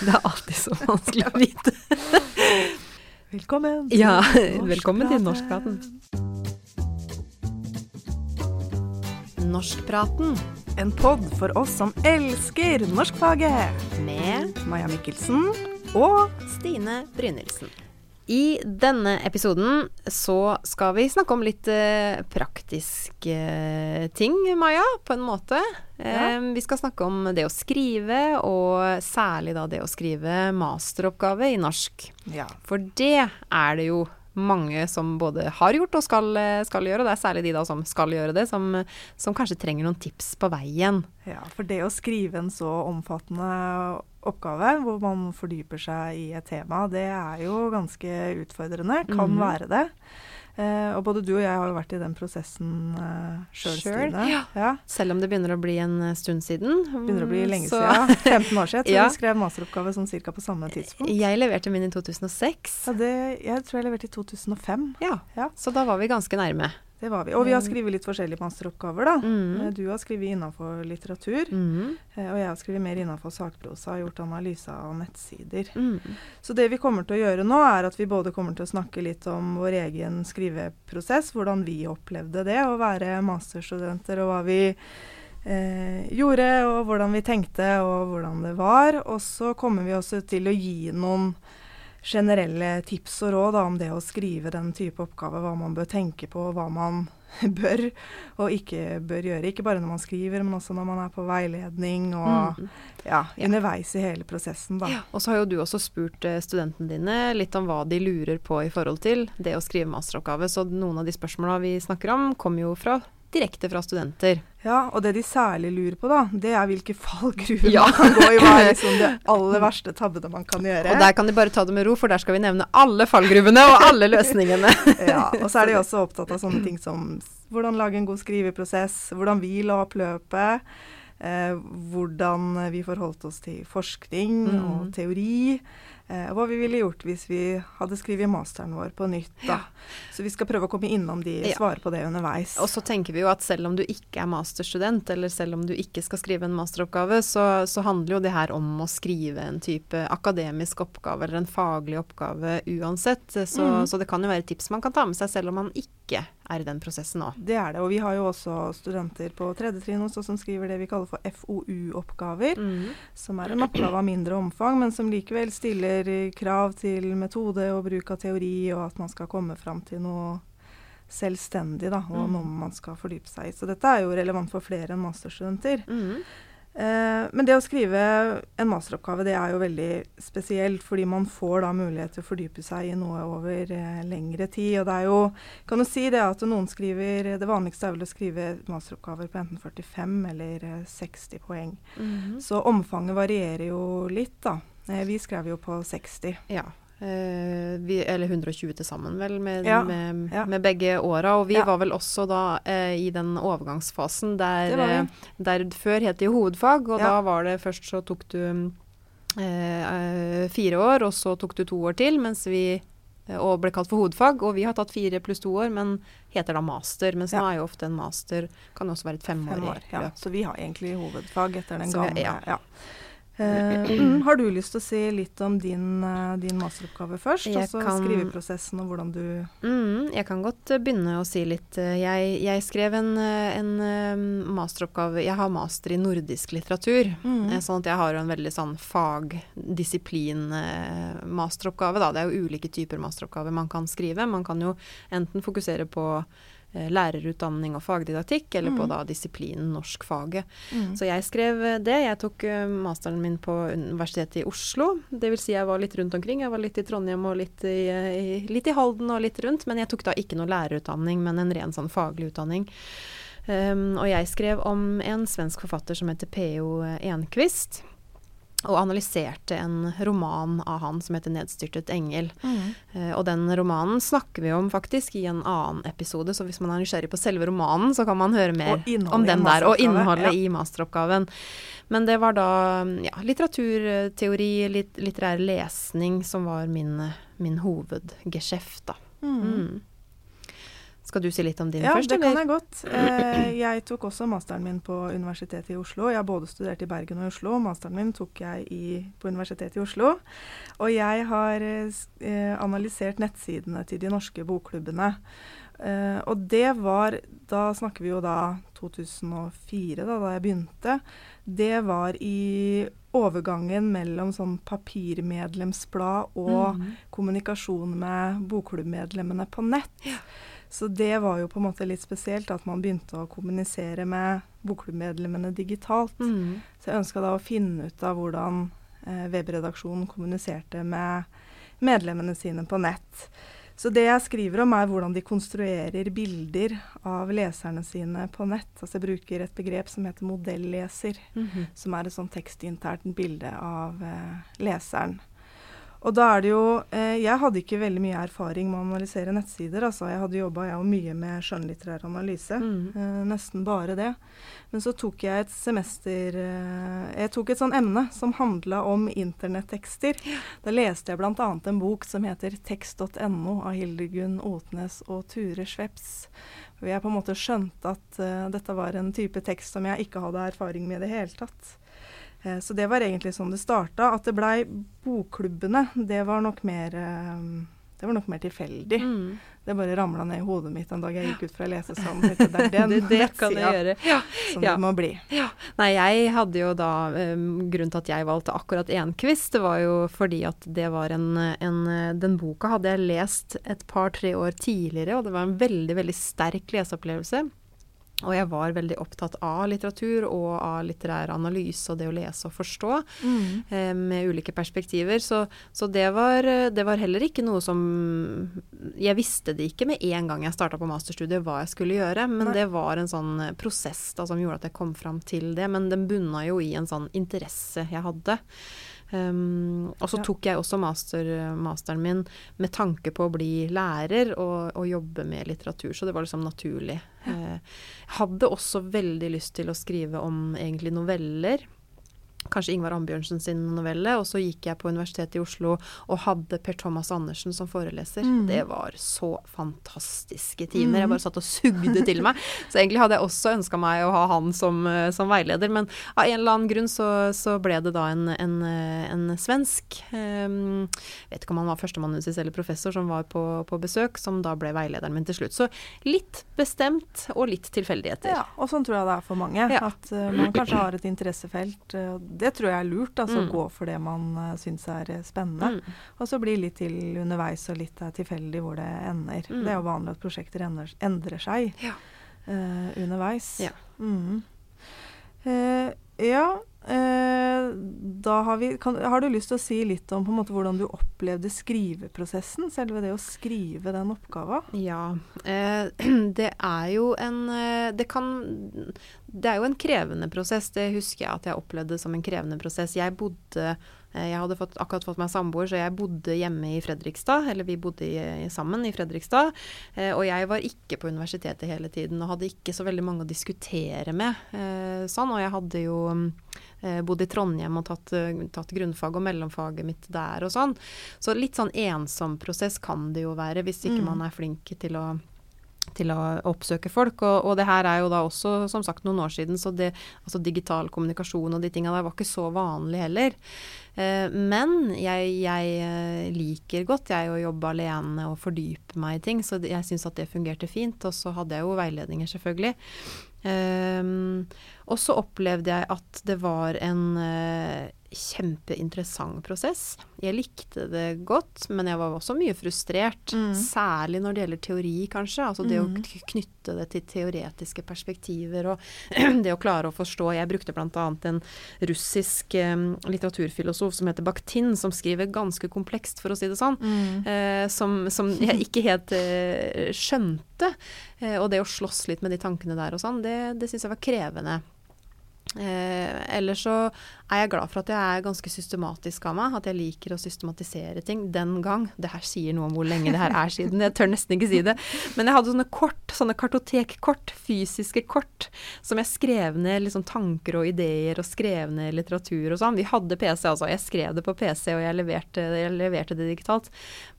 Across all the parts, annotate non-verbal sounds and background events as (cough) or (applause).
Det er alltid så vanskelig å vite. Velkommen til Ja, velkommen til Norskpraten. Norskpraten En pod for oss som elsker norskfaget. med Maja Mikkelsen og Stine Brynildsen. I denne episoden så skal vi snakke om litt eh, praktiske eh, ting, Maja, på en måte. Ja. Eh, vi skal snakke om det å skrive, og særlig da det å skrive masteroppgave i norsk. Ja. For det er det jo mange som både har gjort og skal, eh, skal gjøre. Det er særlig de da som skal gjøre det, som, som kanskje trenger noen tips på veien. ja, for det å skrive en så omfattende oppgave, hvor man fordyper seg i et tema, det er jo ganske utfordrende. Kan mm. være det. Eh, og både du og jeg har jo vært i den prosessen eh, sjøl, Stine. ja. ja. Selv om det begynner å bli en stund siden. Begynner å bli lenge så- siden. 15 (laughs) år siden. Jeg tror (laughs) Ja. vi skrev masteroppgave sånn ca. på samme tidspunkt. Jeg leverte min i 2006. Ja, det, jeg tror jeg leverte i 2005. Ja, Ja. så da var vi ganske nærme. Det var vi. Og vi har skrevet litt forskjellige masteroppgaver, da. Mm. Eh, Du har skrevet innenfor litteratur, Mm. eh, og jeg har skrevet mer innenfor sakprosa og gjort analyse av nettsider. Mm. Så det vi kommer til å gjøre nå, er at vi både kommer til å snakke litt om vår egen skriveprosess, hvordan vi opplevde det å være masterstudenter, og hva vi eh, gjorde, og hvordan vi tenkte, og hvordan det var. Og så kommer vi også til å gi noen generelle tips og råd da, om det å skrive den type oppgave, hva man bør tenke på, hva man (laughs) bør og ikke bør gjøre. Ikke bare når man skriver, men også når man er på veiledning og Mm. ja, underveis i hele prosessen. Da. Ja, og så har jo du også spurt eh, studentene dine litt om hva de lurer på i forhold til det å skrive masteroppgave, så noen av de spørsmåla vi snakker om, kommer jo fra, direkte fra studenter. Ja, og det de særlig lurer på, da, det er hvilke fallgruver Ja. man kan gå i. Hva er liksom det (laughs) aller verste tabbene man kan gjøre? Og der kan de bare ta det med ro, for der skal vi nevne alle fallgruvene og alle løsningene. (laughs) ja, og så er de også opptatt av sånne ting som hvordan lage en god skriveprosess, hvordan vi la opp løpet, eh, hvordan vi forholdt oss til forskning Mm. og teori. Eh, hva vi ville gjort hvis vi hadde skrevet masteren vår på nytt. Da. Så vi skal prøve å komme innom de, og svare på det underveis. Og så tenker vi jo at selv om du ikke er masterstudent, eller selv om du ikke skal skrive en masteroppgave, så, så handler jo det her om å skrive en type akademisk oppgave eller en faglig oppgave uansett. Så, Mm. så det kan jo være tips man kan ta med seg selv om man ikke er i den prosessen nå. Det er det. Og vi har jo også studenter på tredje trinn hos oss som skriver det vi kaller for FoU-oppgaver. Mm. Som er en oppgave av mindre omfang, men som likevel stiller eh, krav til metode og bruk av teori, og at man skal komme fram til noe selvstendig, da, og Mm. noe man skal fordype seg i. Så dette er jo relevant for flere enn masterstudenter. Mm. Eh, men det å skrive en masteroppgave det er jo veldig spesielt, fordi man får da mulighet til å fordype seg i noe over eh, lengre tid. Og det er jo Kan du si det at noen skriver Det vanligste er vel å skrive masteroppgaver på enten 45 eller eh, 60 poeng. Mm. Så omfanget varierer jo litt, da. Eh, vi skrev jo på 60. Ja. Eh, vi, eller 120 til sammen, vel, med, Ja, med, ja. med begge åra. Og vi Ja. var vel også da eh, i den overgangsfasen der, eh, der før het det hovedfag, og da var det først så tok du eh, fire år, og så tok du to år til, mens vi og ble kalt for hovedfag, og vi har tatt fire pluss to år, men heter da master. Mens Ja. nå er jo ofte en master kan også være et femårig Fem år. Ja. løp. Så vi har egentlig hovedfag etter den Så vi- gamle. ja. Ja. Mm, (clears throat) har du lyst til å si litt om din, eh, din masteroppgave først? Jeg Og så kan- skriveprosessen og hvordan du Mm, jeg kan godt eh, begynne å si litt. Jeg, jeg skrev en, en masteroppgave Jeg har master i nordisk litteratur. Mm. Sånn at jeg har en veldig sånn fagdisiplin-masteroppgave. Det er jo ulike typer masteroppgaver man kan skrive. Man kan jo enten fokusere på lærerutdanning og fagdidaktikk, eller på Mm. da disiplinen norskfaget. Mm. Så jeg skrev eh, det. Jeg tok eh, masteren min på Universitetet i Oslo. Det vil si jeg var litt rundt omkring. Jeg var litt i Trondheim og litt i, eh, i, litt i Halden og litt rundt. Men jeg tok da ikke noe lærerutdanning, men en ren sånn faglig utdanning. Um, og jeg skrev om en svensk forfatter som heter P.O. Enquist. Og analyserte en roman av han som heter 'Nedstyrtet engel'. Mm. Eh, og den romanen snakker vi om faktisk i en annen episode, så hvis man er nysgjerrig på selve romanen, så kan man høre mer om den der, og innholdet ja. i masteroppgaven. Men det var da ja, litteraturteori, litt, litterær lesning, som var min, min hovedgeskjeft, da. Mm. Mm. Skal du si litt om din ja, først? Ja, det kan jeg godt. Eh, jeg tok også masteren min på Universitetet i Oslo. Jeg har både studert i Bergen og Oslo. Masteren min tok jeg i, på Universitetet i Oslo. Og jeg har eh, analysert nettsidene til de norske bokklubbene. Eh, og det var Da snakker vi jo da 2004, da, da jeg begynte. Det var i overgangen mellom sånn papirmedlemsblad og mm. kommunikasjon med bokklubbmedlemmene på nett. Ja. Så det var jo på en måte litt spesielt at man begynte å kommunisere med bokklubbmedlemmene digitalt. Mm. Så jeg ønska da å finne ut av hvordan eh, webredaksjonen kommuniserte med medlemmene sine på nett. Så det jeg skriver om, er hvordan de konstruerer bilder av leserne sine på nett. Altså jeg bruker et begrep som heter modelleser, mm -hmm. som er et sånn tekstinternt bilde av eh, leseren. Og da er det jo eh, Jeg hadde ikke veldig mye erfaring med å analysere nettsider. altså Jeg hadde jobba mye med skjønnlitterær analyse. Mm. Eh, nesten bare det. Men så tok jeg et semester eh, Jeg tok et sånn emne som handla om internettekster. Da leste jeg bl.a. en bok som heter 'Tekst.no' av Hildegunn Otnes og Ture Schweppes. Hvor jeg på en måte skjønte at uh, dette var en type tekst som jeg ikke hadde erfaring med i det hele tatt. Eh, så det var egentlig sånn det starta. At det blei bokklubbene, det var nok mer eh, det var nok mer tilfeldig. Mm. Det bare ramla ned i hodet mitt en dag jeg gikk ut fra lesesalen. Det er (laughs) den det, det kan jeg gjøre. Ja. som ja. det må bli. Ja. Nei, jeg hadde jo da um, Grunnen til at jeg valgte akkurat én quiz, det var jo fordi at det var en, en Den boka hadde jeg lest et par-tre år tidligere, og det var en veldig, veldig sterk leseopplevelse. Og jeg var veldig opptatt av litteratur og av litterær analyse og det å lese og forstå mm. eh, med ulike perspektiver. Så, så det, var, det, var, heller ikke noe som Jeg visste det ikke med en gang jeg starta på masterstudiet hva jeg skulle gjøre, men det var en sånn prosess da, som gjorde at jeg kom fram til det. Men den bunna jo i en sånn interesse jeg hadde. Um, og så tok jeg også master, masteren min med tanke på å bli lærer og, og jobbe med litteratur, så det var liksom naturlig. Ja. Uh, hadde også veldig lyst til å skrive om egentlig noveller kanskje Ingvar Ambjørnsen sin novelle. Og så gikk jeg på Universitetet i Oslo og hadde Per Thomas Andersen som foreleser. Mm. Det var så fantastiske timer. Jeg bare satt og sugde til meg. (laughs) Så egentlig hadde jeg også ønska meg å ha han som, eh, som, veileder, men av en eller annen grunn så, så ble det da en, en, eh, en svensk um, Vet ikke om han var førsteamanuensis eller professor som var på, på, besøk, som da ble veilederen min til slutt. Så litt bestemt og litt tilfeldigheter. Ja, og sånn tror jeg det er for mange. Ja. At uh, man kanskje har et interessefelt. Uh, det tror jeg er lurt. Altså mm. gå for det man uh, syns er eh, spennende. Mm. Og så bli litt til underveis og litt uh, tilfeldig hvor det ender. Mm. Det er jo vanlig at prosjekter endrer, endrer seg ja. uh, underveis. Ja. Mm. ja har vi kan, Har du lyst til å si litt om måte hvordan du opplevde skriveprosessen? Selve det å skrive den oppgava? Ja. (clears throat) det er jo en Det kan det er jo en krevende prosess. Det husker jeg at jeg opplevde som en krevende prosess. Jeg bodde eh, Jeg hadde fått, akkurat fått meg samboer, så jeg bodde hjemme i Fredrikstad. Eller vi bodde i, sammen i Fredrikstad. Eh, og jeg var ikke på universitetet hele tiden og hadde ikke så veldig mange å diskutere med. Eh, sånn, og jeg hadde jo bodd i Trondheim og tatt, tatt, grunnfag og mellomfaget mitt der og sånn. Så litt sånn ensom prosess kan det jo være hvis ikke mm. man er flink til å til å oppsøke folk. Og, og, det her er jo da også som sagt noen år siden, så det, altså digital kommunikasjon og de tinga der var ikke så vanlig heller. Eh, men jeg, jeg, eh, liker godt jeg å jobbe alene og fordype meg i ting, så jeg syns at det fungerte fint. Og så hadde jeg jo veiledninger, selvfølgelig. Eh, og så opplevde jeg at det var en kjempeinteressant prosess. Jeg likte det godt, men jeg var også mye frustrert. Mm. Særlig når det gjelder teori, kanskje. Altså det mm. å knytte det til teoretiske perspektiver og (clears throat) det å klare å forstå. Jeg brukte bl.a. en russisk um, litteraturfilosof som heter Bakhtin, som skriver ganske komplekst, for å si det sånn. Mm. Uh, som, som, jeg ikke helt uh, skjønte. og det å slåss litt med de tankene der og sånn, det, det syns jeg var krevende. Eh, ellers så er jeg glad for at jeg er ganske systematisk av meg. At jeg liker å systematisere ting. Den gang. Det her sier noe om hvor lenge det her er siden. Jeg tør nesten ikke si det. Men jeg hadde sånne kort, sånne kartotekkort, fysiske kort, som jeg skrev ned liksom tanker og ideer og skrev ned litteratur og sånn. Vi hadde PC, altså. Jeg skrev det på PC, og jeg leverte, jeg leverte det digitalt.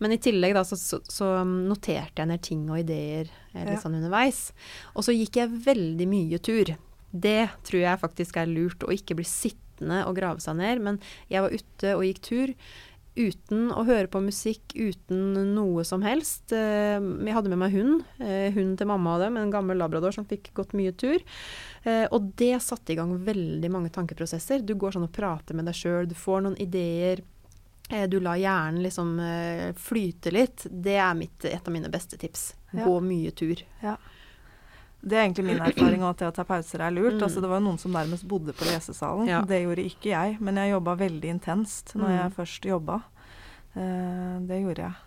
Men i tillegg da, så, så, noterte jeg ned ting og ideer eh, litt sånn underveis. Og så gikk jeg veldig mye tur. Det tror jeg faktisk er lurt, å ikke bli sittende og grave seg ned. Men jeg var ute og gikk tur uten å høre på musikk, uten noe som helst. Eh, jeg hadde med meg hund. Eh, hunden til mamma og dem, en gammel labrador som fikk gått mye tur. Eh, og det satte i gang veldig mange tankeprosesser. Du går sånn og prater med deg sjøl, du får noen ideer. Du lar hjernen liksom flyte litt. Det er mitt, et av mine beste tips. Gå mye tur. Ja. Det er egentlig min erfaring, at det å ta pauser er lurt. Mm. Altså, det var noen som nærmest bodde på lesesalen. Ja. Det gjorde ikke jeg, men jeg jobba veldig intenst når jeg mm. først jobba. Uh, det gjorde jeg.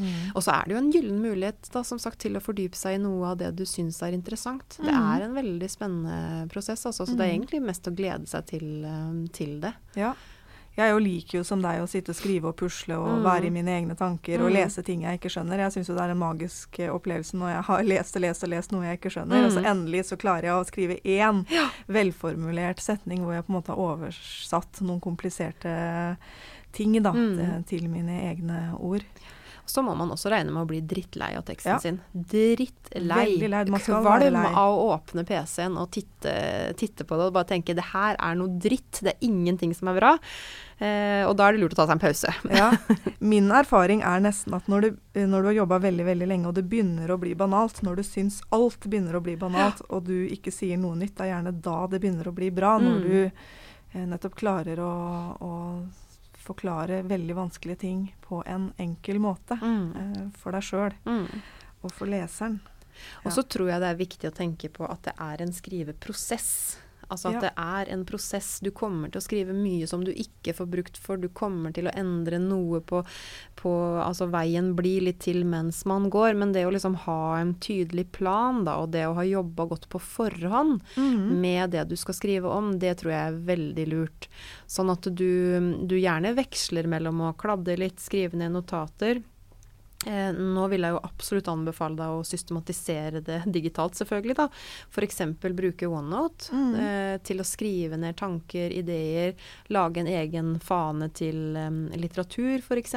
Mm. Og så er det jo en gyllen mulighet da, som sagt, til å fordype seg i noe av det du syns er interessant. Det mm. er en veldig spennende prosess, altså, så det er mm. egentlig mest å glede seg til, um, til det. Ja. Jeg jo liker jo som deg å sitte og skrive og pusle og mm. være i mine egne tanker mm. og lese ting jeg ikke skjønner. Jeg syns jo det er en magisk eh, opplevelse når jeg har (laughs) lest og lest og lest noe jeg ikke skjønner, mm. og så endelig så klarer jeg å skrive én ja. velformulert setning hvor jeg på en måte har oversatt noen kompliserte ting da, mm. til, til mine egne ord så må man også regne med å bli drittlei av teksten ja. sin. Drittlei. Kvalm av å åpne PC-en og titte, titte, på det og bare tenke det her er noe dritt, det er ingenting som er bra. Eh, og da er det lurt å ta seg en pause. (laughs) ja. Min erfaring er nesten at når du, når du har jobba veldig veldig lenge og det begynner å bli banalt, når du syns alt begynner å bli banalt og du ikke sier noe nytt, det er gjerne da det begynner å bli bra. Når mm. du eh, nettopp klarer å, å forklare veldig vanskelige ting på en enkel måte mm. eh, for deg sjøl mm. og for leseren. Og så tror jeg det er viktig å tenke på at det er en skriveprosess. Altså at ja. det er en prosess. Du kommer til å skrive mye som du ikke får brukt for. Du kommer til å endre noe på, på Altså veien blir litt til mens man går. Men det å liksom ha en tydelig plan, da, og det å ha jobba godt på forhånd mm. med det du skal skrive om, det tror jeg er veldig lurt. Sånn at du, du gjerne veksler mellom å kladde litt, skrive ned notater. Eh, nå vil jeg jo absolutt anbefale deg å systematisere det digitalt, selvfølgelig. da. F.eks. bruke OneNote mm. eh, til å skrive ned tanker, ideer. Lage en egen fane til um, litteratur, f.eks.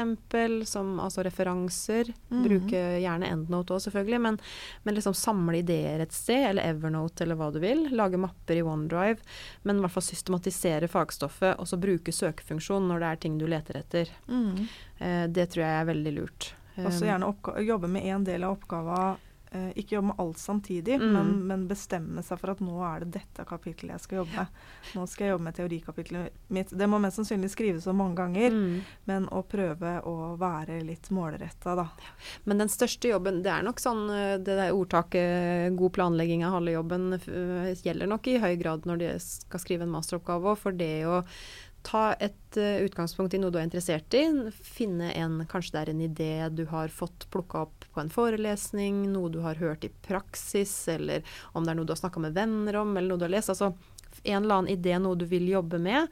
Som altså referanser. Mm. Bruke gjerne EndNote òg, selvfølgelig. Men, men, liksom samle ideer et sted, eller Evernote eller hva du vil. Lage mapper i OneDrive. Men i hvert fall systematisere fagstoffet, og så bruke søkefunksjon når det er ting du leter etter. Mm. Eh, det tror jeg er veldig lurt. Også gjerne jobbe med en del av oppgava. Eh, ikke jobbe med alt samtidig, mm. men, men, bestemme seg for at nå er det dette kapittelet jeg skal jobbe med. Nå skal jeg jobbe med teorikapittelet mitt. Det må mest sannsynlig skrives om mange ganger, mm. men å prøve å være litt målretta, da. Men den største jobben, det er nok sånn eh, det der ordtaket 'god planlegging av halve jobben' gjelder nok i høy grad når de skal skrive en masteroppgave òg, for det å ta et uh, utgangspunkt i noe du er interessert i. Finne en Kanskje det er en idé du har fått plukka opp på en forelesning, noe du har hørt i praksis, eller om det er noe du har snakka med venner om, eller noe du har lest. Altså en eller annen idé, noe du vil jobbe med.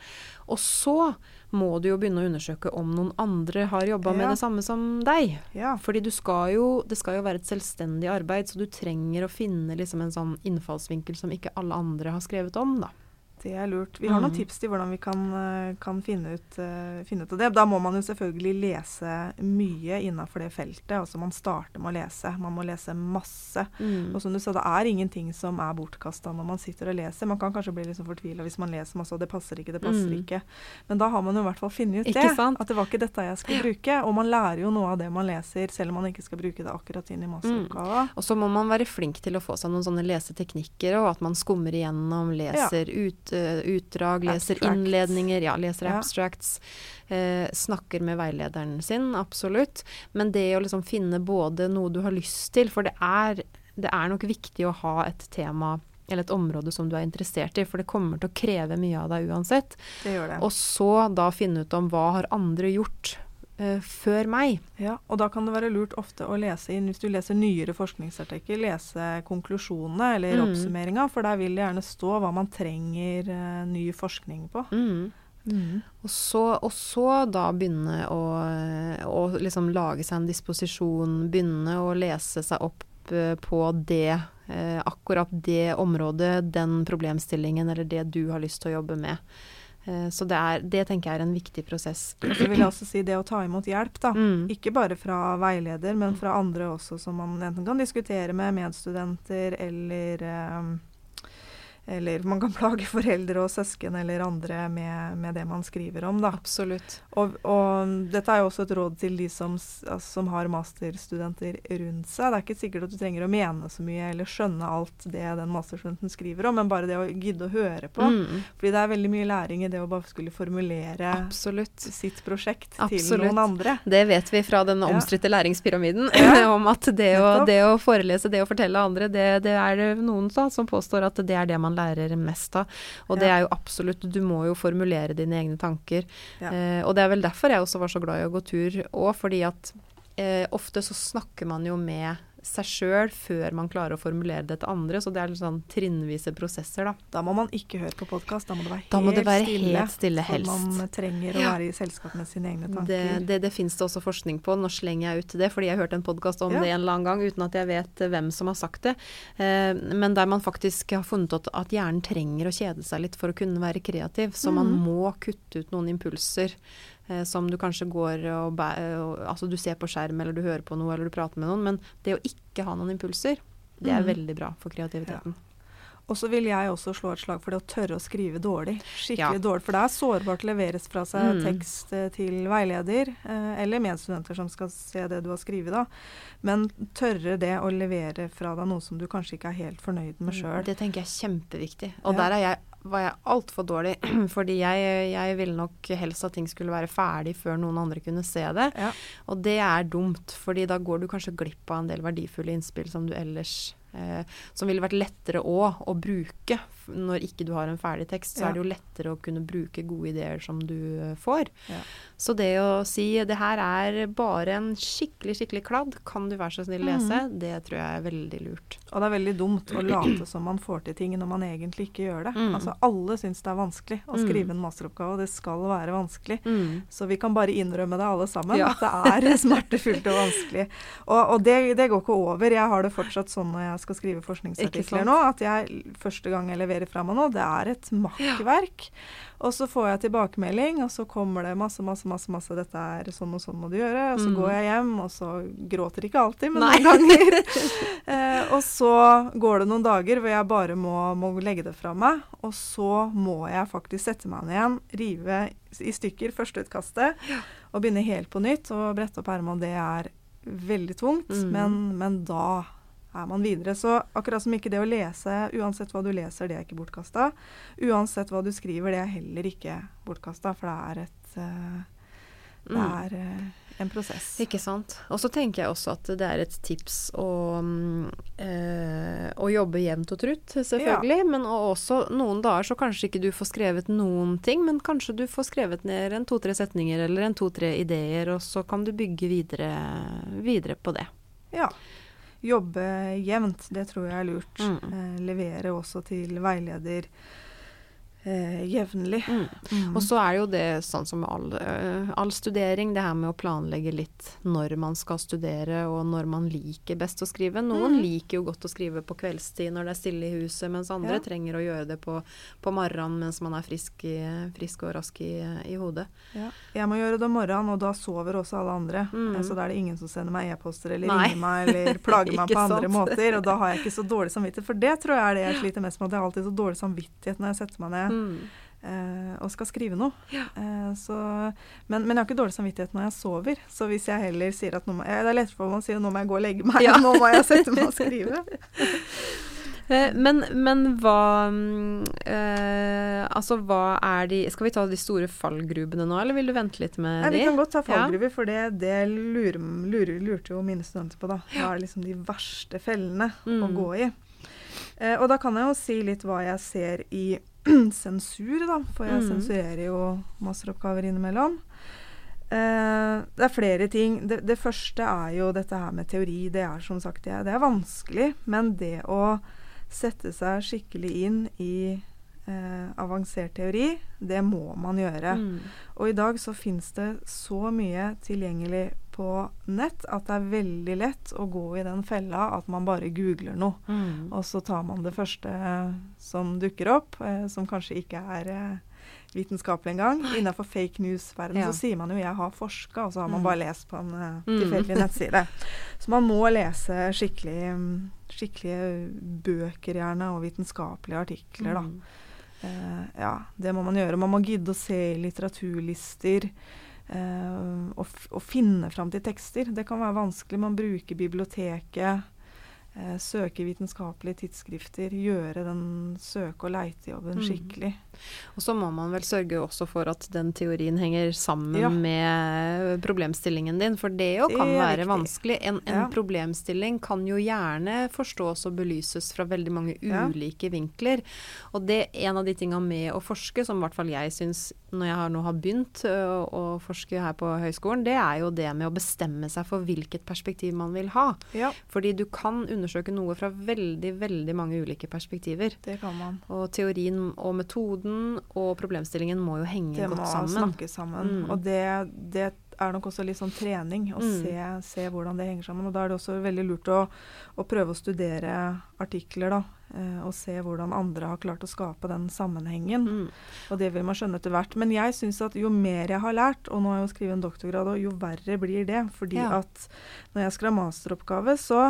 Og så må du jo begynne å undersøke om noen andre har jobba ja. med det samme som deg. Ja. Fordi skal jo, det skal jo være et selvstendig arbeid, så du trenger å finne liksom en sånn innfallsvinkel som ikke alle andre har skrevet om, da. Det er lurt. Vi har mm. noen tips til hvordan vi kan, eh, kan finne, ut, uh, finne, ut, av det. Da må man jo selvfølgelig lese mye innafor det feltet. Altså man starter med å lese. Man må lese masse. Mm. Og som du sa, det er ingenting som er bortkasta når man sitter og leser. Man kan kanskje bli liksom fortvila hvis man leser masse og det passer ikke, det passer mm. ikke. Men da har man jo i hvert fall funnet ut det. At det var ikke dette jeg skulle bruke. Og man lærer jo noe av det man leser, selv om man ikke skal bruke det akkurat inn i masteroppgava. Mm. Og så må man være flink til å få seg noen sånne leseteknikker, og at man skummer igjennom, leser ja. ut utdrag, leser abstracts. innledninger, ja, leser ja. abstracts. Eh, snakker med veilederen sin, absolutt. Men det å liksom finne både noe du har lyst til, for det er, det er nok viktig å ha et tema eller et område som du er interessert i, for det kommer til å kreve mye av deg uansett. Det gjør det. Og så da finne ut om hva har andre gjort eh, før meg. Ja, og da kan det være lurt ofte å lese inn, hvis du leser nyere forskningsartikkel, lese konklusjonene eller Mm. oppsummeringa, for der vil det gjerne stå hva man trenger uh, ny forskning på. Mm. Og, så, og så da begynne å, å liksom lage seg en disposisjon, begynne å lese seg opp eh, på det, eh, akkurat det området, den problemstillingen eller det du har lyst til å jobbe med. Eh, så det, er, det tenker jeg er en viktig prosess. Og så vil jeg også si det å ta imot hjelp, da. Mm. Ikke bare fra veileder, men fra andre også, som man enten kan diskutere med medstudenter eller eh, eller man kan (laughs) plage foreldre og søsken eller andre med, med det man skriver om. Da. Absolutt. Og, og dette er jo også et råd til de som, altså, som har masterstudenter rundt seg. Det er ikke sikkert at du trenger å mene så mye eller skjønne alt det den masterstudenten skriver om, men bare det å gidde å høre på. Mm. Fordi det er veldig mye læring i det å bare skulle formulere Absolutt. sitt prosjekt Absolutt. til noen andre. Det vet vi fra den Ja. læringspyramiden, (laughs) om at det å, det å forelese, det å fortelle andre, det, det er det noen da, som påstår at det er det man lærer mest av. Og det Ja. er jo absolutt, du må jo formulere dine egne tanker. Ja. Eh, og det er vel derfor jeg også var så glad i å gå tur òg, fordi at eh, ofte så snakker man jo med seg sjøl før man klarer å formulere det til andre, så det er litt sånn trinnvise prosesser, da. Da må man ikke høre på podkast, da må det være helt må det være stille. helt stille, For helst. man trenger å være i selskap med sine egne tanker. det, det finnes det også forskning på. Nå slenger jeg ut det, fordi jeg hørte en podkast om Ja. det en eller annen gang uten at jeg vet hvem som har sagt det. Eh, men der man faktisk har funnet ut at hjernen trenger å kjede seg litt for å kunne være kreativ. Så man Mhm. må kutte ut noen impulser som du kanskje går og, og Altså du ser på skjerm, eller du hører på noe, eller du prater med noen. Men det å ikke ha noen impulser, det er mm. veldig bra for kreativiteten. Og så vil jeg også slå et slag for det å tørre å skrive dårlig. Skikkelig Ja. dårlig. For det er sårbart å leveres fra seg Mm. tekst eh, til veileder, eh, eller medstudenter som skal se det du har skrevet, da. Men tørre det å levere fra deg noe som du kanskje ikke er helt fornøyd med sjøl. Det tenker jeg er kjempeviktig. Og Ja. der er jeg, var jeg altfor dårlig. (clears throat) Fordi jeg, jeg ville nok helst at ting skulle være ferdig før noen andre kunne se det. Ja. Og det er dumt, fordi da går du kanskje glipp av en del verdifulle innspill som du ellers eh, Som ville vært lettere òg å bruke når ikke du har en ferdig tekst. Så Ja. er det jo lettere å kunne bruke gode ideer som du eh, får. Ja. Så det å si det her er bare en skikkelig, skikkelig kladd, kan du være så snill lese, det tror jeg er veldig lurt. Og det er veldig dumt å late som man får til ting når man egentlig ikke gjør det. Mm. Altså Alle syns det er vanskelig å Mm. skrive en masteroppgave, og det skal være vanskelig. Mm. Så vi kan bare innrømme det alle sammen, Ja. at det er (laughs) smertefullt og vanskelig. Og, og det, det går ikke over. Jeg har det fortsatt sånn når jeg skal skrive forskningsartikler nå, at jeg første gang jeg leverer fra meg nå, det er et makkverk. Og så får jeg tilbakemelding, og så kommer det masse, masse, masse, masse 'Dette er sånn og sånn må du gjøre'. Og så Mm. går jeg hjem, og så gråter ikke alltid, men Nei. noen ganger. (laughs) eh, og så går det noen dager hvor jeg bare må, må legge det fra meg. Og så må jeg faktisk sette meg ned igjen, rive i stykker førsteutkastet og begynne helt på nytt og brette opp ermet. og Det er veldig tungt, Mm. men, men da er man videre. Så akkurat som ikke det å lese, uansett hva du leser, det er ikke bortkasta. Uansett hva du skriver, det er heller ikke bortkasta, for det er et uh, Det Mm. er uh, en prosess. Ikke sant. Og så tenker jeg også at det er et tips å, eh, å jobbe jevnt og trutt, selvfølgelig. Men også noen dager så kanskje ikke du får skrevet noen ting, men kanskje du får skrevet ned en to-tre setninger eller en to-tre ideer, og så kan du bygge videre, videre på det. Ja. Jobbe jevnt, det tror jeg er lurt. Mm. Eh, levere også til veileder eh, jevnlig. Mm. Mm. Og så er jo det sånn som all, eh, all studering, det her med å planlegge litt når man skal studere, og når man liker best å skrive. Noen Mm. liker jo godt å skrive på kveldstid når det er stille i huset, mens andre Ja. trenger å gjøre det på, på morgenen mens man er frisk, i, frisk og rask i, i hodet. Ja. Jeg må gjøre det om morgenen, og da sover også alle andre. Mm. Så da er det ingen som sender meg e-poster eller Nei. ringer meg eller (laughs) plager meg på andre sant? måter. Og da har jeg ikke så dårlig samvittighet. For det tror jeg er det jeg sliter mest med. At jeg har alltid så dårlig samvittighet når jeg setter meg ned Mm. eh, og skal skrive noe. Ja. Eh, så, men, men jeg har ikke dårlig samvittighet når jeg sover. Så hvis jeg heller sier at nå må, jeg, det er lettere for meg å si at nå må jeg gå og legge meg, Ja. (laughs) nå må jeg sette meg og skrive. (laughs) Eh, Men, men hva eh, Altså, hva er de Skal vi ta de store fallgrubene nå, eller vil du vente litt med Nei, de? vi kan godt ta Ja. for det, det lurer, lurer, lurte jo mine studenter på. da. Hva er liksom de verste fellene å Mm. gå i? Eh, og da kan jeg jo si litt hva jeg ser i (clears throat) sensur, da. For jeg Mm. sensurerer jo masteroppgaver innimellom. Eh, det er flere ting. Det, det, første er jo dette her med teori. Det er som sagt det, det er vanskelig. Men det å sette seg skikkelig inn i eh, avansert teori, det må man gjøre. Mm. Og i dag så fins det så mye tilgjengelig på nett at det er veldig lett å gå i den fella at man bare googler noe. Mm. Og så tar man det første som dukker opp, eh, som kanskje ikke er eh, vitenskapelig engang. Innenfor fake news-verdenen ja. så sier man jo 'jeg har forska', og så har man mm. bare lest på en eh, tilfeldig mm. (laughs) nettside. Så man må lese skikkelig, skikkelige bøker, gjerne, og vitenskapelige artikler, da. Mm. Uh, ja, det må man gjøre. Man må gidde å se litteraturlister. Uh, og, å, finne fram til tekster. Det kan være vanskelig. Man bruker biblioteket eh, søker vitenskapelige tidsskrifter, gjøre den søke- og leitejobben mm. skikkelig. Og så må man vel sørge også for at den teorien henger sammen ja. med problemstillingen din, for det jo kan det være riktig. vanskelig. En, en ja. problemstilling kan jo gjerne forstås og belyses fra veldig mange ulike ja. vinkler. Og det er en av de tinga med å forske, som i hvert fall jeg syns når jeg har, nå har begynt å, å forske her på høyskolen, det er jo det med å bestemme seg for hvilket perspektiv man vil ha. Fordi du kan undersøke noe fra veldig, veldig mange ulike perspektiver. Det kan man. Og teorien og metoden og problemstillingen må jo henge godt sammen. Det må snakke sammen. Mm. Og det, det, er nok også litt sånn trening å mm. se, se, hvordan det henger sammen. Og da er det også veldig lurt å, å prøve å studere artikler, da. Eh, og se hvordan andre har klart å skape den sammenhengen. Mm. Og det vil man skjønne etter hvert. Men jeg syns at jo mer jeg har lært, og nå har jeg jo skrevet en doktorgrad, og jo verre blir det. Fordi ja. at når jeg skal ha masteroppgave, så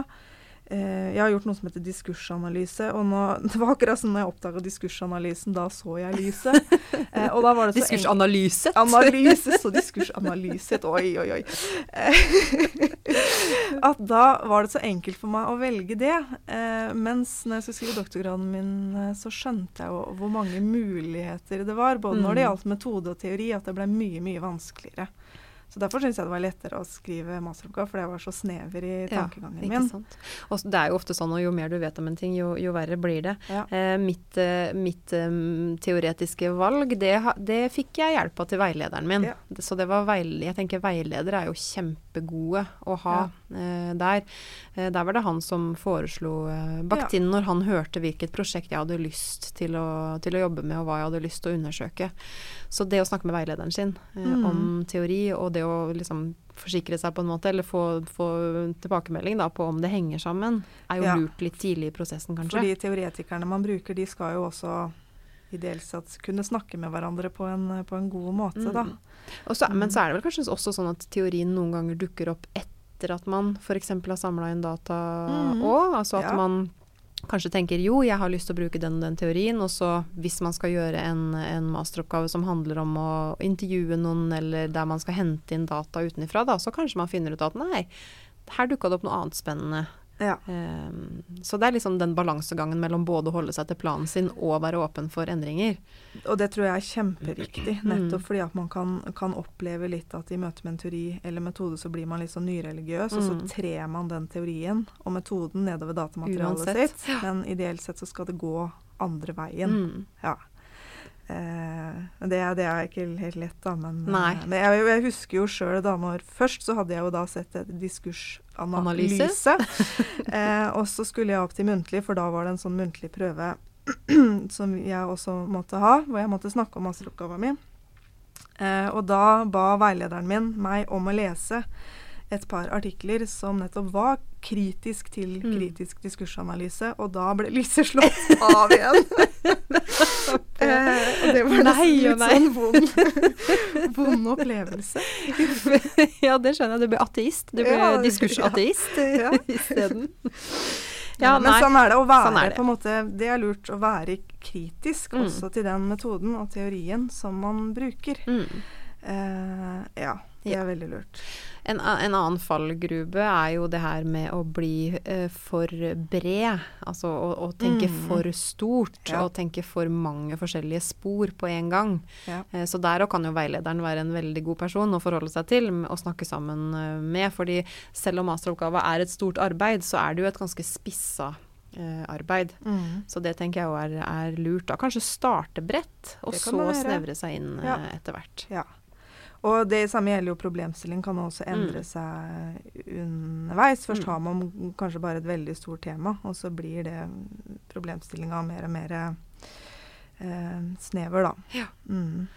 jeg har gjort noe som heter diskursanalyse. og nå, (laughs) Det var akkurat sånn når jeg oppdaga diskursanalysen, da så jeg lyset. Eh, og da var det så Diskursanalyset? Analyse, så diskursanalyset. Oi, oi, oi. (laughs) at da var det så enkelt for meg å velge det. Eh, mens når jeg skulle skrive doktorgraden min, eh, så skjønte jeg jo hvor mange muligheter det var. Både når det mm. gjaldt metode og teori, at det ble mye, mye vanskeligere. Så Derfor syns jeg det var lettere å skrive masteroppgave, for jeg var så snever i tankegangen ja, min. Og det er jo ofte sånn, og jo mer du vet om en ting, jo, jo verre blir det. Ja. Eh, mitt, eh, mitt um, teoretiske valg, det, det, fikk jeg hjelp av til veilederen min. Ja. Så det var veil, jeg tenker veiledere er jo kjempegode å ha eh, der. Eh, der var det han som foreslo eh, Bakhtin når han hørte hvilket prosjekt jeg hadde lyst til å, til å jobbe med, og hva jeg hadde lyst til å undersøke. Så det å snakke med veilederen sin eh, mm. om teori, og det å liksom forsikre seg på en måte, eller få, få tilbakemelding da, på om det henger sammen, er jo ja. lurt litt tidlig i prosessen, kanskje. Fordi teoretikerne man bruker, de skal jo også ideelt sett kunne snakke med hverandre på en, på en god måte, mm. da. Så, men så er det vel kanskje også sånn at teorien noen ganger dukker opp etter at man f.eks. har samla inn data òg. Mm. Altså at ja. man kanskje tenker jo, jeg har lyst til å bruke den den teorien, og så hvis man skal gjøre en, en, masteroppgave som handler om å intervjue noen, eller der man skal hente inn data utenfra, da, så kanskje man finner ut at nei, her dukka det opp noe annet spennende. Ja. Um, så det er liksom den balansegangen mellom både å holde seg til planen sin og være åpen for endringer. Og det tror jeg er kjemperiktig, mm. nettopp mm. fordi at man kan, kan, oppleve litt at i møte med en teori eller metode så blir man litt sånn nyreligiøs, mm. og så mm. trer man den teorien og metoden nedover datamaterialet Uansett. sitt. Men ideelt sett så skal det gå andre veien. Mm. Ja. Eh, det, det, er ikke helt lett, da. Men, eh, men jeg, jeg, husker jo sjøl da når Først så hadde jeg jo da sett et diskursanalyse. (laughs) eh, og så skulle jeg opp til muntlig, for da var det en sånn muntlig prøve (clears throat) som jeg også måtte ha, hvor jeg måtte snakke om masteroppgaven min. Eh, og da ba veilederen min meg om å lese et par artikler som nettopp var kritisk til mm. kritisk diskursanalyse, og da ble lyset slått av igjen. (laughs) eh, og det var nesten litt sånn vond, (laughs) vond opplevelse. (laughs) ja, det skjønner jeg. Du ble ateist. Du ble ja, diskursateist (laughs) ja. isteden. Ja, men sånn er det å være sånn det. på en måte, Det er lurt å være kritisk mm. også til den metoden og teorien som man bruker. Mm. Eh, ja, det er veldig lurt. En, en, annen fallgrube er jo det her med å bli eh, for bred. Altså å, å tenke mm. for stort ja. og tenke for mange forskjellige spor på en gang. Ja. Eh, så der kan jo veilederen være en veldig god person å forholde seg til og snakke sammen uh, med. fordi selv om masteroppgava er et stort arbeid, så er det jo et ganske spissa arbeid. Mm. Så det tenker jeg òg er, er, lurt. da. Kanskje starte bredt, og så snevre seg inn ja. etter hvert. Ja. Og det samme gjelder jo problemstilling, kan også endre Mm. seg underveis. Først Mm. har man kanskje bare et veldig stort tema, og så blir det problemstillinga mer og mer eh, snever, da. Ja. Mm.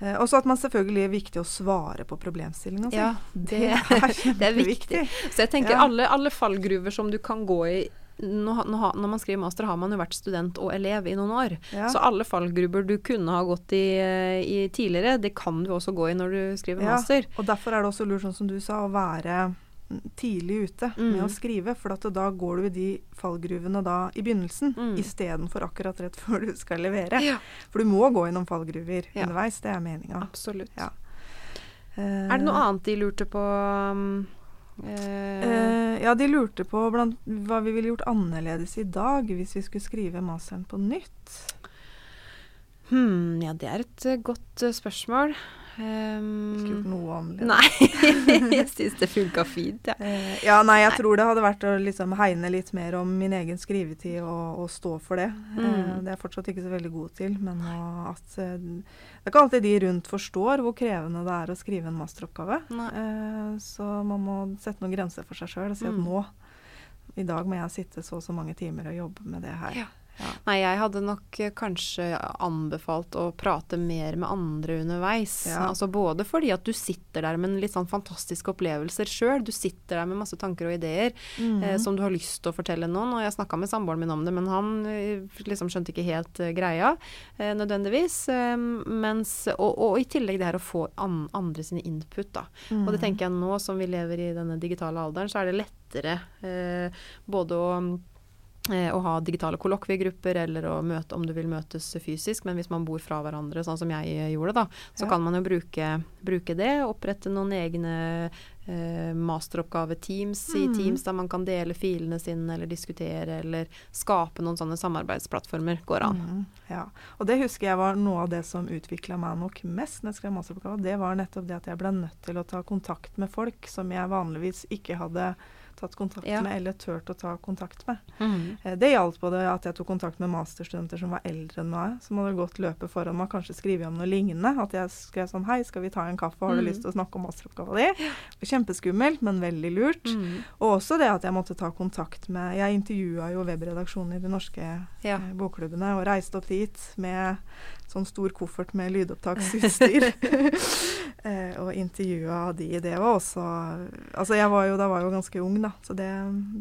Eh, også at man selvfølgelig er viktig å svare på problemstillinga si. Ja, det, det- er det er viktig. Så jeg tenker Ja. alle, alle fallgruver som du kan gå i nå, nå, når man skriver master, har man jo vært student og elev i noen år. Ja. Så alle fallgrupper du kunne ha gått i, eh, i tidligere, det kan du også gå i når du skriver Ja. master. Og derfor er det også lurt, sånn som du sa, å være tidlig ute med Mm. å skrive. For at da går du i de fallgruvene da i begynnelsen, Mm. istedenfor akkurat rett (laughs) før du skal levere. Ja. For du må gå i noen fallgruver Ja. underveis, det er meninga. Absolutt. Ja. Eh, Er det noe annet de lurte på um, eh, Eh, ja, de lurte på blant, hva vi ville gjort annerledes i dag hvis vi skulle skrive masteren på nytt. hmm, Ja, det er et eh, godt uh, spørsmål. Ikke gjort Um, noe annerledes. nei, (laughs) jeg syns det funka fint, jeg. Eh, ja, nei, jeg Nei. tror det hadde vært å liksom hegne litt mer om min egen skrivetid og, og stå for det. Eh, Mm. det er jeg fortsatt ikke så veldig god til, men at eh, Det er ikke alltid de rundt forstår hvor krevende det er å skrive en masteroppgave. Så man må sette noen grenser for seg sjøl og si at Mm. nå, i dag må jeg sitte så og så mange timer og jobbe med det her. Ja. Nei, jeg hadde nok eh, kanskje anbefalt å prate mer med andre underveis. Ja. Altså både fordi at du sitter der med en litt sånn fantastiske opplevelser sjøl. Du sitter der med masse tanker og ideer Mhm. eh, som du har lyst til å fortelle noen. Og jeg snakka med samboeren min om det, men han eh, liksom skjønte ikke helt eh, greia eh, nødvendigvis. Eh, mens, og, og i tillegg det her å få an, andre sine input, da. Og det Mhm. tenker jeg nå som vi lever i denne digitale alderen, så er det lettere både å å ha digitale kollokviegrupper, eller å møte om du vil møtes fysisk. Men hvis man bor fra hverandre, sånn som jeg eh, gjorde, da, så Ja. kan man jo bruke, bruke det. Opprette noen egne eh, masteroppgave-teams i Mhm. Teams der man kan dele filene sine, eller diskutere, eller skape noen sånne samarbeidsplattformer. Går an. Mm. ja. Og det husker jeg var noe av det som utvikla meg nok mest når jeg skrev masteroppgave. Det var nettopp det at jeg ble nødt til å ta kontakt med folk som jeg vanligvis ikke hadde tatt kontakt Ja. med eller turt å ta kontakt med. Mhm. Eh, Det gjaldt både at jeg tok kontakt med masterstudenter som var eldre enn meg, som hadde gått løpet foran meg, kanskje skrevet om noe lignende. At jeg skrev sånn Hei, skal vi ta en kaffe, har du Mm. lyst til å snakke om masteroppgava di? Kjempeskummelt, men veldig lurt. Mm. Og også det at jeg måtte ta kontakt med Jeg intervjua jo webredaksjonen i de norske Ja. eh, bokklubbene og reiste opp dit med sånn stor koffert med lydopptaksutstyr. (laughs) eh, og intervjua de. Det var også Altså jeg var jo, da var jeg jo ganske ung, da, så det,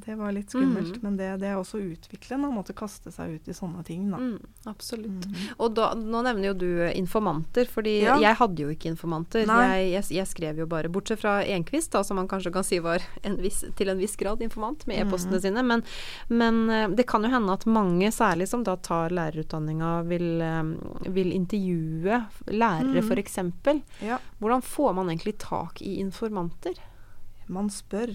det var litt skummelt. Mm. Men det, det er også utviklende å måtte kaste seg ut i sånne ting, da. Mm, absolutt. Mm. Og da, nå nevner jo du informanter, fordi Ja. jeg hadde jo ikke informanter. Jeg, jeg, jeg skrev jo bare, bortsett fra Enquist, da, som man kanskje kan si var en viss, til en viss grad informant med e-postene Mhm. sine. Men, men eh, det kan jo hende at mange, særlig som da tar lærerutdanninga, vil, eh, vil intervjue lærere mm. f.eks. Ja, Hvordan får man egentlig tak i informanter? man spør.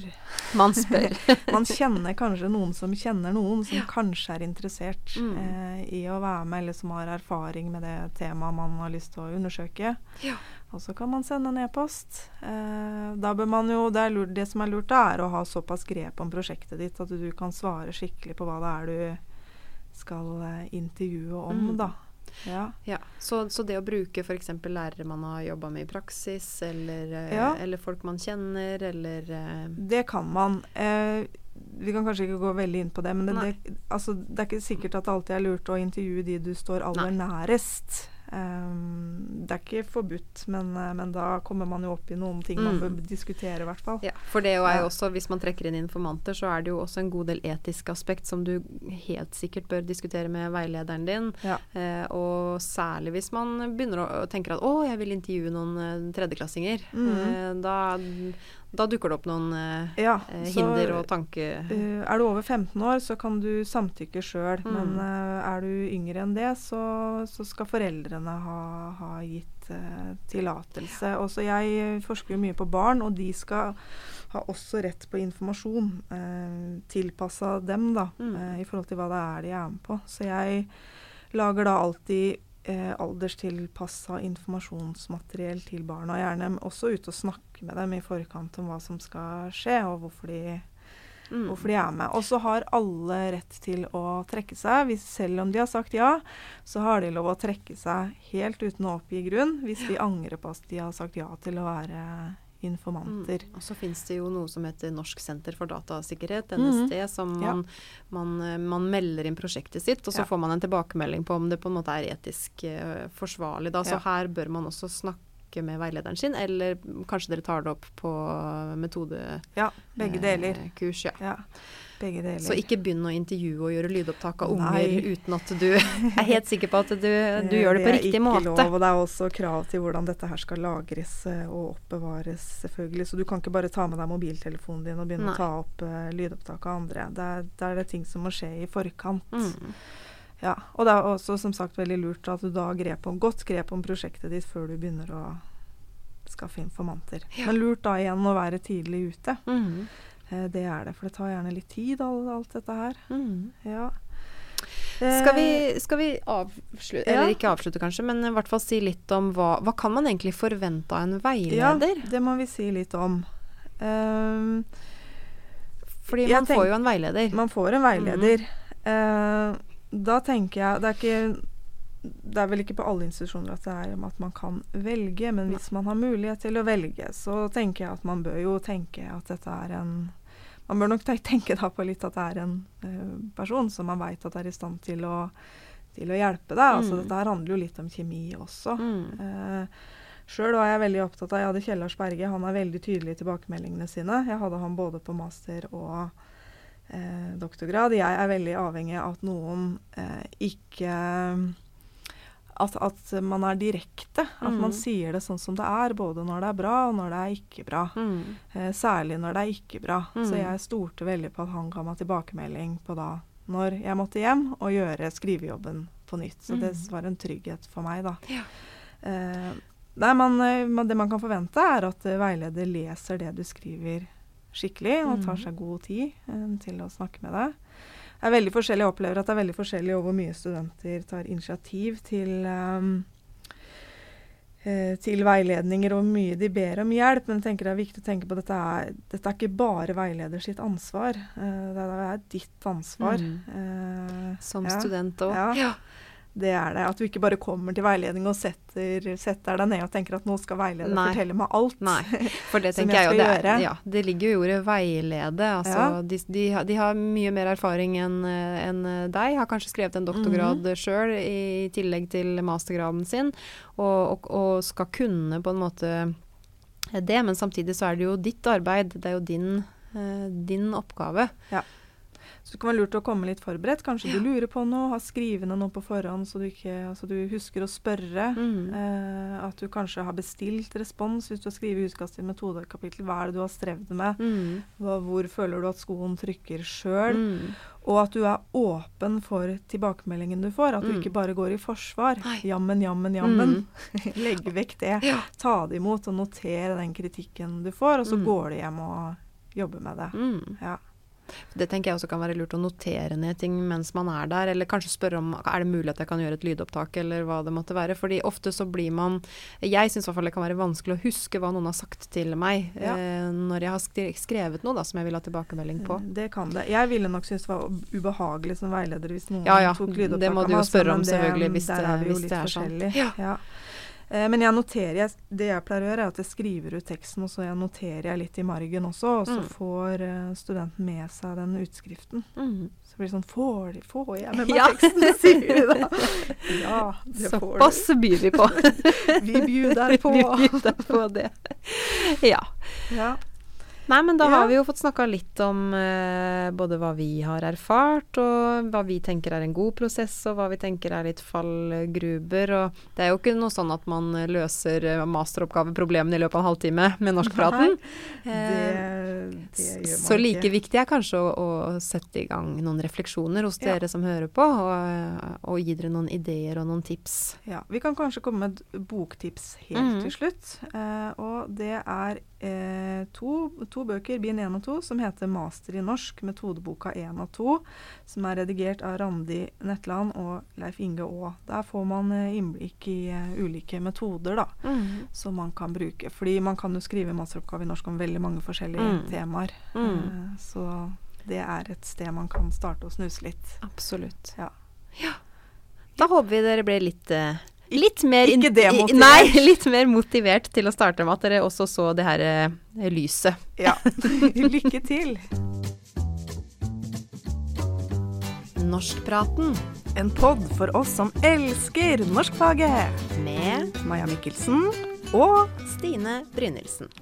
Man spør. (laughs) Man kjenner kanskje noen som kjenner noen som kanskje er interessert Mm. eh, i å være med, eller som har erfaring med det temaet man har lyst til å undersøke. Ja. Og så kan man sende en e-post. Eh, da bør man jo, det, er lurt, det som er lurt, er å ha såpass grep om prosjektet ditt at du kan svare skikkelig på hva det er du skal eh, intervjue om, Mm. da. Ja. Ja, så, så det å bruke f.eks. lærere man har jobba med i praksis, eller, eh, Ja. eller folk man kjenner, eller eh, Det kan man. Eh, vi kan kanskje ikke gå veldig inn på det, men det, det, altså, det er ikke sikkert at det alltid er lurt å intervjue de du står aller nærest. Um, det er ikke forbudt, men, eh, men da kommer man jo opp i noen ting man Mm. bør diskutere, i hvert fall. Ja, for det er jo også, hvis man trekker inn informanter, så er det jo også en god del etisk aspekt som du helt sikkert bør diskutere med veilederen din. Ja. Eh, og særlig hvis man begynner å å tenke at å, jeg vil intervjue noen eh, tredjeklassinger. Mm. Eh, da, da dukker det opp noen eh, Ja, eh, så, hinder og tanke... Uh, er du over 15 år, så kan du samtykke sjøl, Mm. men uh, er du yngre enn det, så, så skal foreldrene ha, ha gitt uh, tillatelse. Også jeg forsker jo mye på barn, og de skal ha også rett på informasjon uh, tilpassa dem, da, Mm. i forhold til hva det er de er med på. Så jeg lager da alltid eh, alderstilpassa informasjonsmateriell til barna. Gjerne også ute og snakke med dem i forkant om hva som skal skje, og hvorfor de Mm. hvorfor de er med. Og så har alle rett til å trekke seg. Hvis, selv om de har sagt ja, så har de lov å trekke seg helt uten å oppgi grunn hvis de angrer på at de har sagt ja til å være informanter. Mm. Og så finnes det jo noe som heter Norsk senter for datasikkerhet, NSD, mm. som Ja. man, man, eh, melder inn prosjektet sitt, og så Ja. får man en tilbakemelding på om det på en måte er etisk uh, forsvarlig. Da. Så Ja. her bør man også snakke med veilederen sin, eller kanskje dere tar det opp på metodekurs. Ja, begge deler. ja. Ja, begge deler. Så ikke begynn å intervjue og gjøre lydopptak av Nei. unger uten at du (laughs) er helt sikker på at du, du gjør det på riktig måte. Det er ikke lov, og det er også krav til hvordan dette her skal lagres eh, og oppbevares, selvfølgelig. Så du kan ikke bare ta med deg mobiltelefonen din og begynne Nei. å ta opp uh, lydopptak av andre. Det er, det er det ting som må skje i forkant. Mm. Ja, og det er også som sagt veldig lurt at du da grep om, godt grep om prosjektet ditt før du begynner å skaffe informanter. Ja. Men lurt da igjen å være tidlig ute. Mm. Eh, det er det, for det tar gjerne litt tid, alt, alt dette her. Mm. Ja. Skal vi, Eh, skal vi avslutte, ja. eller ikke avslutte kanskje, men i hvert fall si litt om hva, hva kan man egentlig forvente av en veileder? Ja, det må vi si litt om. Um, Fordi man får jo en veileder. man får en veileder. Eh, da tenker jeg Det er ikke det er vel ikke på alle institusjoner at det er om at man kan velge, men hvis man har mulighet til å velge, så tenker jeg at man bør jo tenke at dette er en Man bør nok tenke da på litt at det er en uh, person som man veit at er i stand til å, til å hjelpe deg. Altså, Mm. dette handler jo litt om kjemi også. Mm. Uh, Sjøl var jeg veldig opptatt av Jeg hadde Kjellars Berge. Han er veldig tydelig i tilbakemeldingene sine. Jeg hadde han både på master og eh, doktorgrad. Jeg er veldig avhengig av at noen eh, ikke at, at man er direkte. At mm. man sier det sånn som det er, både når det er bra og når det er ikke bra. Mm. Eh, særlig når det er ikke bra. Så Mhm. jeg stolte veldig på at han ga meg tilbakemelding på da når jeg måtte hjem og gjøre skrivejobben på nytt. Så det Mhm. var en trygghet for meg, da. Ja. Eh, man, eh, man, det man kan forvente, er at eh, veileder leser det du skriver skikkelig, og tar Mhm. seg god tid um, til å snakke med deg. Det er veldig forskjellig, Jeg opplever at det er veldig forskjellig over hvor mye studenter tar initiativ til eh, til veiledninger og hvor mye de ber om hjelp. Men jeg tenker det er viktig å tenke på at dette er, dette er ikke bare veileder sitt ansvar. Det er ditt ansvar. Mm. Uh, Som ja. student òg. Ja. Det er det. At du ikke bare kommer til veiledning og setter, setter deg ned og tenker at nå skal veileder Nei. fortelle meg alt. Nei, for det (laughs) tenker jeg jeg, jo. Det, er, ja, det ligger jo i ordet veilede. Altså, Ja. de, de, har- de har mye mer erfaring enn en deg. Har kanskje skrevet en doktorgrad Mhm. sjøl i tillegg til mastergraden sin, og, og, og skal kunne på en måte det. Men samtidig så er det jo ditt arbeid. Det er jo din, eh, din oppgave. Så det kan være lurt å komme litt forberedt. Kanskje du lurer på noe, har skrivende noe på forhånd så du, ikke, altså du husker å spørre. Mm. Eh, at du kanskje har bestilt respons hvis du har skrevet utkast til metodekapittel. Hva er det du har strevd med? Mm. Hva, hvor føler du at skoen trykker sjøl? Mm. Og at du er åpen for tilbakemeldingen du får. At du Mm. ikke bare går i forsvar. Nei. Jammen, jammen, jammen. Mm. (laughs) Legg vekk det. Ja. Ta det imot og notere den kritikken du får, og så Mm. går du hjem og jobber med det. Ja. Det tenker jeg også kan være lurt å notere ned ting mens man er der, eller kanskje spørre om er det mulig at jeg kan gjøre et lydopptak, eller hva det måtte være. Fordi ofte så blir man Jeg syns i hvert fall det kan være vanskelig å huske hva noen har sagt til meg Ja. eh, når jeg har skrevet noe da, som jeg vil ha tilbakemelding på. Det kan det. Jeg ville nok synes det var ubehagelig som veileder hvis noen Ja, ja, tok lydopptak det må du jo spørre om selvfølgelig, hvis det- vi hvis det er sånn. Ja. Eh, men jeg noterer, jeg, det jeg pleier å gjøre, er at jeg skriver ut teksten, og så jeg noterer jeg litt i margen også, og så Mm. får eh, studenten med seg den utskriften. Mm. Så blir det sånn Får, de, får jeg med meg (laughs) Ja. teksten, (laughs) sier de da. (laughs) Ja, det får du. Såpass byr vi på. Vi bjuder på. vi bjuder på det. Ja. Ja. Nei, men da Ja. har vi jo fått snakka litt om eh, både hva vi har erfart, og hva vi tenker er en god prosess, og hva vi tenker er litt fallgruber. Og det er jo ikke noe sånn at man løser eh, masteroppgaveproblemene i løpet av en halvtime med norskpraten. Det, Eh, det gjør man så like ikke. viktig er kanskje å, å sette i gang noen refleksjoner hos Ja. dere som hører på, og, og gi dere noen ideer og noen tips. Ja, Vi kan kanskje komme med et boktips helt mm. til slutt. Eh, og det er eh, to, to bøker, bind 1 og 2, som heter 'Master i norsk', metodeboka 1 og 2, som er redigert av Randi Netland og Leif Inge Aa. Der får man eh, innblikk i eh, ulike metoder da, som man kan bruke. Fordi man kan jo skrive masteroppgave i norsk om veldig mange forskjellige Mm. temaer. Mm. Så det er et sted man kan starte å snuse litt. Absolutt. Ja. ja. Da håper vi dere ble litt uh, Litt mer Ikke demotivert. Nei, (laughs) litt mer motivert til å starte med. At dere også så det her uh, lyset. Ja. (laughs) Lykke til. Norskpraten. En pod for oss som elsker norskfaget. Med Maja Mikkelsen og Stine Brynildsen.